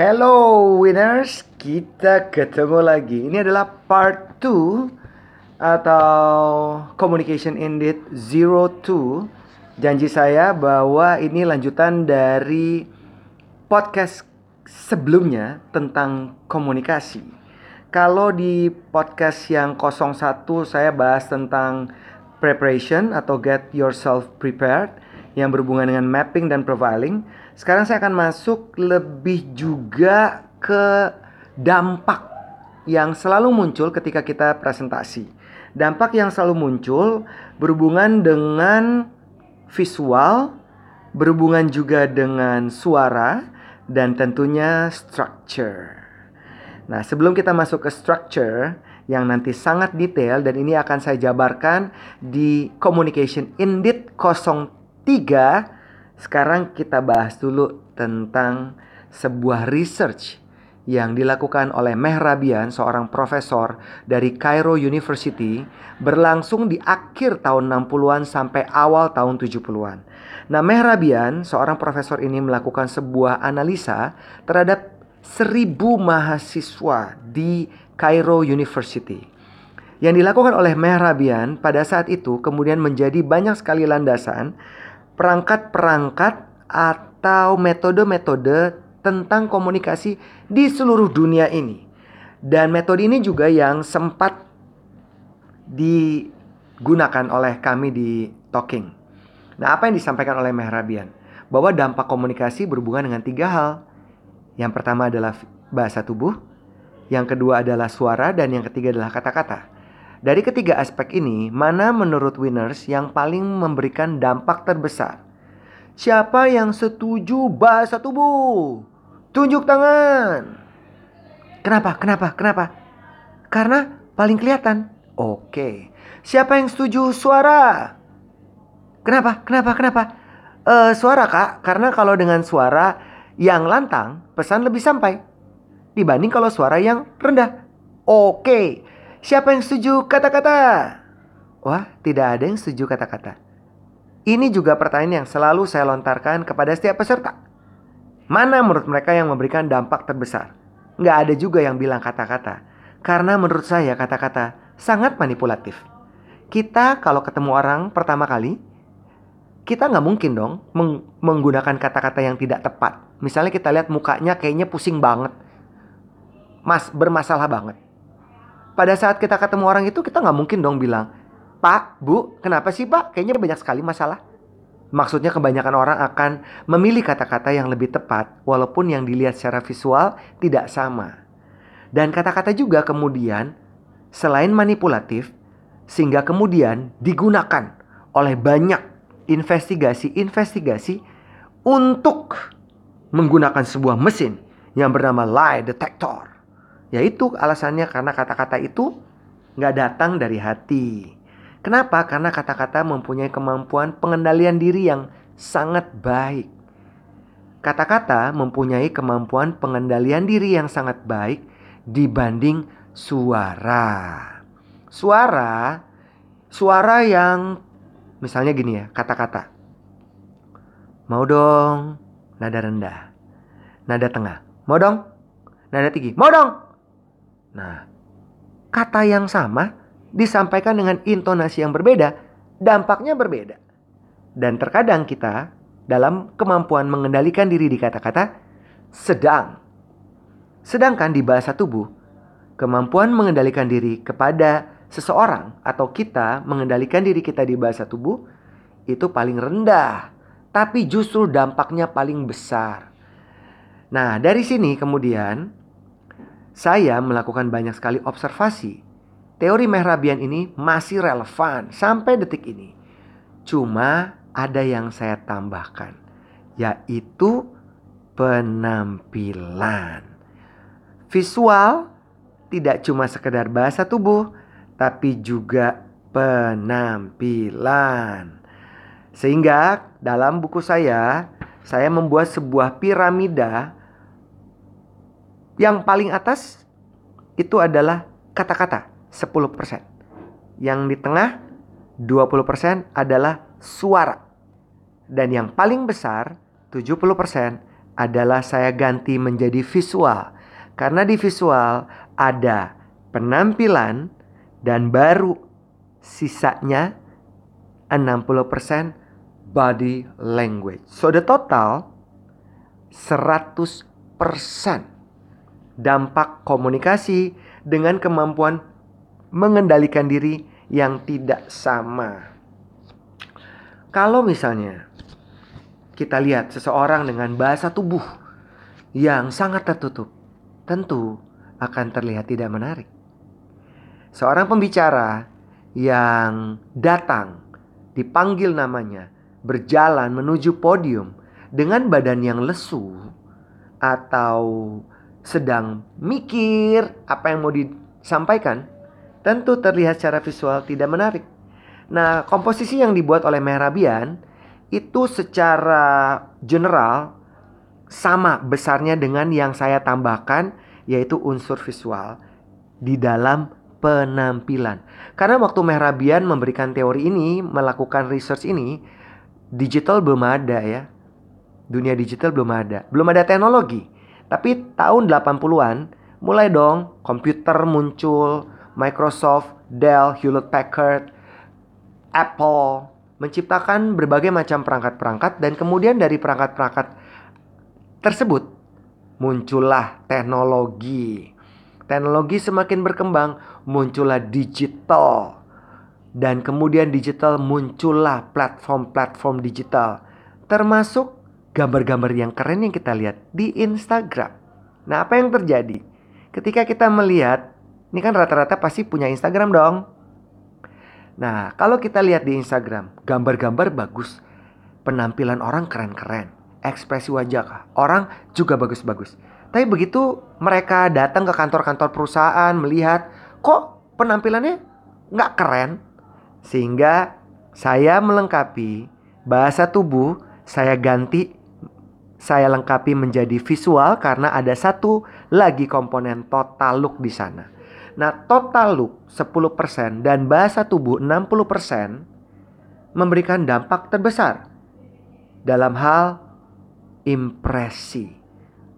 Hello winners, kita ketemu lagi. Ini adalah part 2 atau Communication Indeed 02. Janji saya bahwa ini lanjutan dari podcast sebelumnya tentang komunikasi. Kalau di podcast yang 01 saya bahas tentang preparation atau get yourself prepared yang berhubungan dengan mapping dan profiling. Sekarang saya akan masuk lebih juga ke dampak yang selalu muncul ketika kita presentasi. Dampak yang selalu muncul berhubungan dengan visual, berhubungan juga dengan suara, dan tentunya structure. Nah, sebelum kita masuk ke structure yang nanti sangat detail dan ini akan saya jabarkan di Communication Indeed 03 sekarang kita bahas dulu tentang sebuah research yang dilakukan oleh Mehrabian, seorang profesor dari Cairo University, berlangsung di akhir tahun 60-an sampai awal tahun 70-an. Nah, Mehrabian, seorang profesor ini melakukan sebuah analisa terhadap seribu mahasiswa di Cairo University. Yang dilakukan oleh Mehrabian pada saat itu kemudian menjadi banyak sekali landasan perangkat-perangkat atau metode-metode tentang komunikasi di seluruh dunia ini. Dan metode ini juga yang sempat digunakan oleh kami di Talking. Nah, apa yang disampaikan oleh Mehrabian? Bahwa dampak komunikasi berhubungan dengan tiga hal. Yang pertama adalah bahasa tubuh, yang kedua adalah suara, dan yang ketiga adalah kata-kata. Dari ketiga aspek ini, mana menurut winners yang paling memberikan dampak terbesar? Siapa yang setuju bahasa tubuh? Tunjuk tangan. Kenapa? Kenapa? Kenapa? Karena paling kelihatan. Oke. Siapa yang setuju suara? Kenapa? Kenapa? Kenapa? Uh, suara kak, karena kalau dengan suara yang lantang, pesan lebih sampai dibanding kalau suara yang rendah. Oke, Siapa yang setuju kata-kata? Wah, tidak ada yang setuju kata-kata. Ini juga pertanyaan yang selalu saya lontarkan kepada setiap peserta. Mana menurut mereka yang memberikan dampak terbesar? Nggak ada juga yang bilang kata-kata. Karena menurut saya kata-kata sangat manipulatif. Kita kalau ketemu orang pertama kali, kita nggak mungkin dong meng menggunakan kata-kata yang tidak tepat. Misalnya kita lihat mukanya kayaknya pusing banget. Mas, bermasalah banget pada saat kita ketemu orang itu kita nggak mungkin dong bilang, Pak, Bu, kenapa sih Pak? Kayaknya banyak sekali masalah. Maksudnya kebanyakan orang akan memilih kata-kata yang lebih tepat walaupun yang dilihat secara visual tidak sama. Dan kata-kata juga kemudian selain manipulatif sehingga kemudian digunakan oleh banyak investigasi-investigasi untuk menggunakan sebuah mesin yang bernama lie detector. Yaitu alasannya karena kata-kata itu nggak datang dari hati. Kenapa? Karena kata-kata mempunyai kemampuan pengendalian diri yang sangat baik. Kata-kata mempunyai kemampuan pengendalian diri yang sangat baik dibanding suara. Suara, suara yang misalnya gini ya, kata-kata. Mau dong, nada rendah. Nada tengah. Mau dong, nada tinggi. Mau dong, Nah, kata yang sama disampaikan dengan intonasi yang berbeda, dampaknya berbeda. Dan terkadang kita dalam kemampuan mengendalikan diri di kata-kata sedang. Sedangkan di bahasa tubuh, kemampuan mengendalikan diri kepada seseorang atau kita mengendalikan diri kita di bahasa tubuh itu paling rendah, tapi justru dampaknya paling besar. Nah, dari sini kemudian saya melakukan banyak sekali observasi. Teori Mehrabian ini masih relevan sampai detik ini. Cuma ada yang saya tambahkan, yaitu penampilan. Visual tidak cuma sekedar bahasa tubuh, tapi juga penampilan. Sehingga dalam buku saya, saya membuat sebuah piramida yang paling atas itu adalah kata-kata 10%. Yang di tengah 20% adalah suara. Dan yang paling besar 70% adalah saya ganti menjadi visual. Karena di visual ada penampilan dan baru sisanya 60% body language. So the total 100% dampak komunikasi dengan kemampuan mengendalikan diri yang tidak sama. Kalau misalnya kita lihat seseorang dengan bahasa tubuh yang sangat tertutup, tentu akan terlihat tidak menarik. Seorang pembicara yang datang dipanggil namanya, berjalan menuju podium dengan badan yang lesu atau sedang mikir apa yang mau disampaikan, tentu terlihat secara visual tidak menarik. Nah, komposisi yang dibuat oleh Mehrabian itu secara general sama besarnya dengan yang saya tambahkan yaitu unsur visual di dalam penampilan. Karena waktu Mehrabian memberikan teori ini, melakukan research ini, digital belum ada ya. Dunia digital belum ada. Belum ada teknologi. Tapi tahun 80-an mulai dong komputer muncul, Microsoft, Dell, Hewlett Packard, Apple menciptakan berbagai macam perangkat-perangkat dan kemudian dari perangkat-perangkat tersebut muncullah teknologi Teknologi semakin berkembang, muncullah digital. Dan kemudian digital muncullah platform-platform digital. Termasuk gambar-gambar yang keren yang kita lihat di Instagram. Nah, apa yang terjadi? Ketika kita melihat, ini kan rata-rata pasti punya Instagram dong. Nah, kalau kita lihat di Instagram, gambar-gambar bagus. Penampilan orang keren-keren. Ekspresi wajah orang juga bagus-bagus. Tapi begitu mereka datang ke kantor-kantor perusahaan melihat kok penampilannya nggak keren, sehingga saya melengkapi bahasa tubuh saya ganti saya lengkapi menjadi visual karena ada satu lagi komponen total look di sana. Nah, total look 10% dan bahasa tubuh 60% memberikan dampak terbesar dalam hal impresi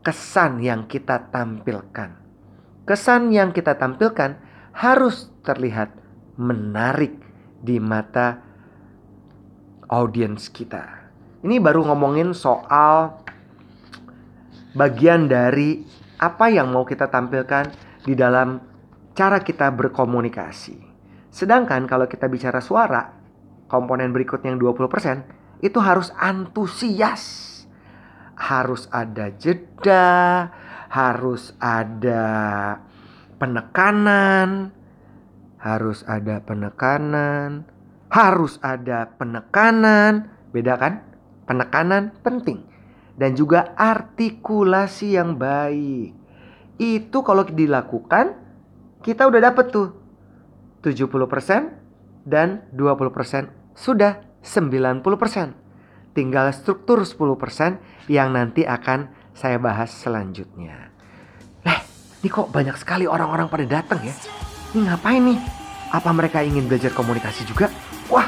kesan yang kita tampilkan. Kesan yang kita tampilkan harus terlihat menarik di mata audiens kita. Ini baru ngomongin soal bagian dari apa yang mau kita tampilkan di dalam cara kita berkomunikasi. Sedangkan kalau kita bicara suara, komponen berikutnya yang 20% itu harus antusias harus ada jeda, harus ada penekanan, harus ada penekanan, harus ada penekanan. Beda kan? Penekanan penting. Dan juga artikulasi yang baik. Itu kalau dilakukan, kita udah dapet tuh 70% dan 20% sudah 90%. Tinggal struktur 10% yang nanti akan saya bahas selanjutnya. Lah, ini kok banyak sekali orang-orang pada datang ya? Ini ngapain nih? Apa mereka ingin belajar komunikasi juga? Wah,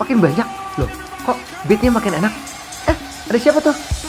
makin banyak. Loh, kok beatnya makin enak? Eh, ada siapa tuh?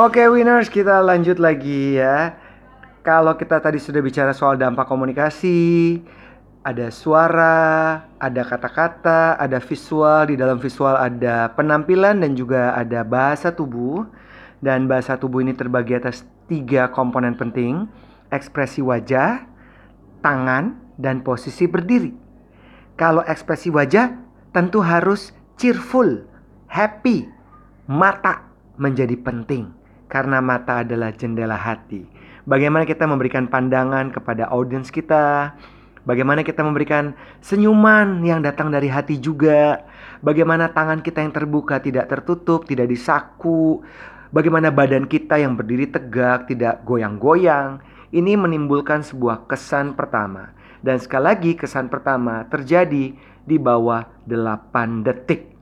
Oke winners kita lanjut lagi ya. Kalau kita tadi sudah bicara soal dampak komunikasi, ada suara, ada kata-kata, ada visual, di dalam visual ada penampilan dan juga ada bahasa tubuh. Dan bahasa tubuh ini terbagi atas tiga komponen penting, ekspresi wajah, tangan, dan posisi berdiri. Kalau ekspresi wajah tentu harus cheerful, happy, mata menjadi penting karena mata adalah jendela hati. Bagaimana kita memberikan pandangan kepada audiens kita, bagaimana kita memberikan senyuman yang datang dari hati juga, bagaimana tangan kita yang terbuka tidak tertutup, tidak disaku, bagaimana badan kita yang berdiri tegak, tidak goyang-goyang. Ini menimbulkan sebuah kesan pertama. Dan sekali lagi kesan pertama terjadi di bawah 8 detik.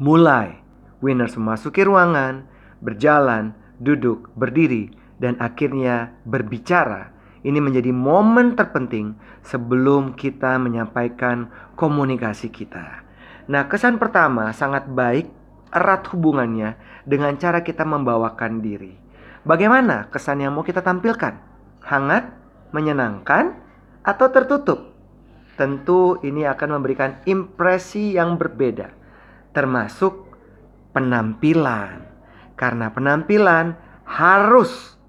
Mulai winners memasuki ruangan, berjalan, duduk, berdiri, dan akhirnya berbicara. Ini menjadi momen terpenting sebelum kita menyampaikan komunikasi kita. Nah, kesan pertama sangat baik, erat hubungannya dengan cara kita membawakan diri. Bagaimana kesan yang mau kita tampilkan? Hangat, menyenangkan, atau tertutup? Tentu ini akan memberikan impresi yang berbeda, termasuk penampilan. Karena penampilan harus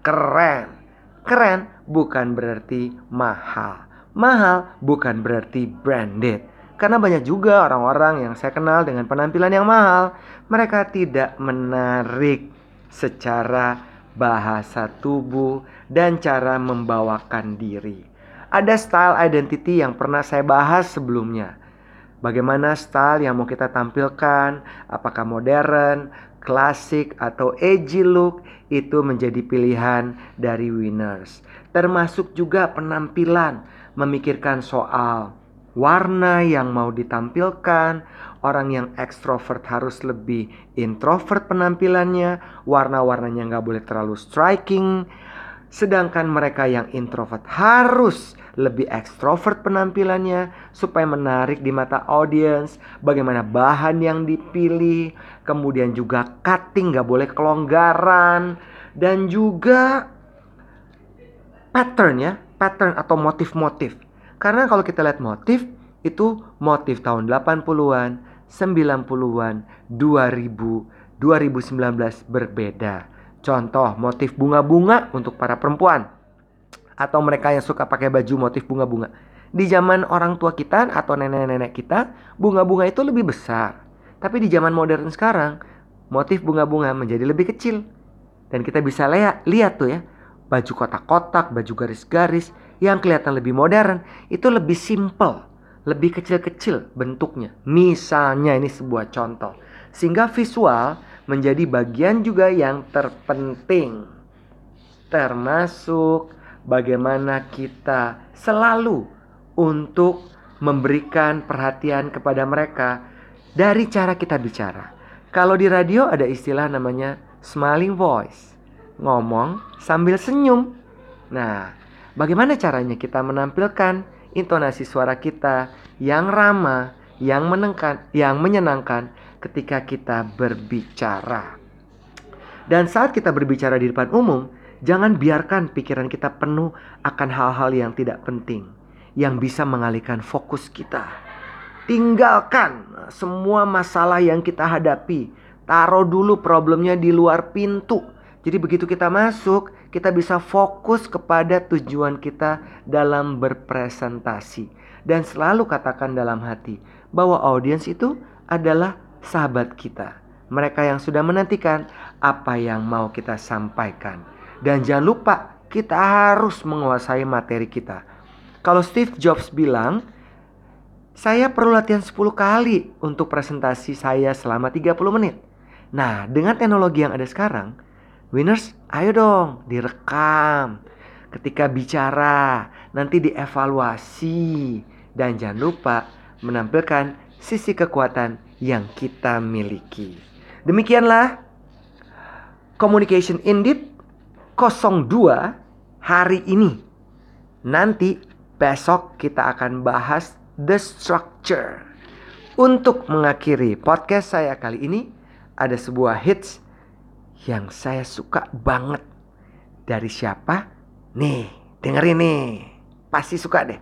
keren. Keren bukan berarti mahal. Mahal bukan berarti branded. Karena banyak juga orang-orang yang saya kenal dengan penampilan yang mahal, mereka tidak menarik secara bahasa tubuh dan cara membawakan diri. Ada style identity yang pernah saya bahas sebelumnya. Bagaimana style yang mau kita tampilkan, apakah modern, klasik atau edgy look? Itu menjadi pilihan dari winners. Termasuk juga penampilan, memikirkan soal warna yang mau ditampilkan, orang yang ekstrovert harus lebih introvert penampilannya, warna-warnanya nggak boleh terlalu striking, sedangkan mereka yang introvert harus lebih ekstrovert penampilannya supaya menarik di mata audiens, bagaimana bahan yang dipilih, kemudian juga cutting nggak boleh kelonggaran dan juga pattern ya, pattern atau motif-motif. Karena kalau kita lihat motif itu motif tahun 80-an, 90-an, 2000, 2019 berbeda. Contoh motif bunga-bunga untuk para perempuan atau mereka yang suka pakai baju motif bunga-bunga. Di zaman orang tua kita atau nenek-nenek kita, bunga-bunga itu lebih besar. Tapi di zaman modern sekarang, motif bunga-bunga menjadi lebih kecil. Dan kita bisa lihat, lihat tuh ya, baju kotak-kotak, baju garis-garis yang kelihatan lebih modern, itu lebih simple, lebih kecil-kecil bentuknya. Misalnya ini sebuah contoh. Sehingga visual menjadi bagian juga yang terpenting. Termasuk bagaimana kita selalu untuk memberikan perhatian kepada mereka dari cara kita bicara. Kalau di radio ada istilah namanya smiling voice, ngomong sambil senyum. Nah, bagaimana caranya kita menampilkan intonasi suara kita yang ramah, yang menengkan, yang menyenangkan ketika kita berbicara. Dan saat kita berbicara di depan umum, Jangan biarkan pikiran kita penuh akan hal-hal yang tidak penting yang bisa mengalihkan fokus kita. Tinggalkan semua masalah yang kita hadapi. Taruh dulu problemnya di luar pintu. Jadi begitu kita masuk, kita bisa fokus kepada tujuan kita dalam berpresentasi. Dan selalu katakan dalam hati bahwa audiens itu adalah sahabat kita. Mereka yang sudah menantikan apa yang mau kita sampaikan. Dan jangan lupa kita harus menguasai materi kita. Kalau Steve Jobs bilang, saya perlu latihan 10 kali untuk presentasi saya selama 30 menit. Nah, dengan teknologi yang ada sekarang, winners, ayo dong direkam. Ketika bicara, nanti dievaluasi. Dan jangan lupa menampilkan sisi kekuatan yang kita miliki. Demikianlah Communication Indeed 02 hari ini. Nanti besok kita akan bahas the structure. Untuk mengakhiri podcast saya kali ini ada sebuah hits yang saya suka banget. Dari siapa? Nih, dengerin nih. Pasti suka deh.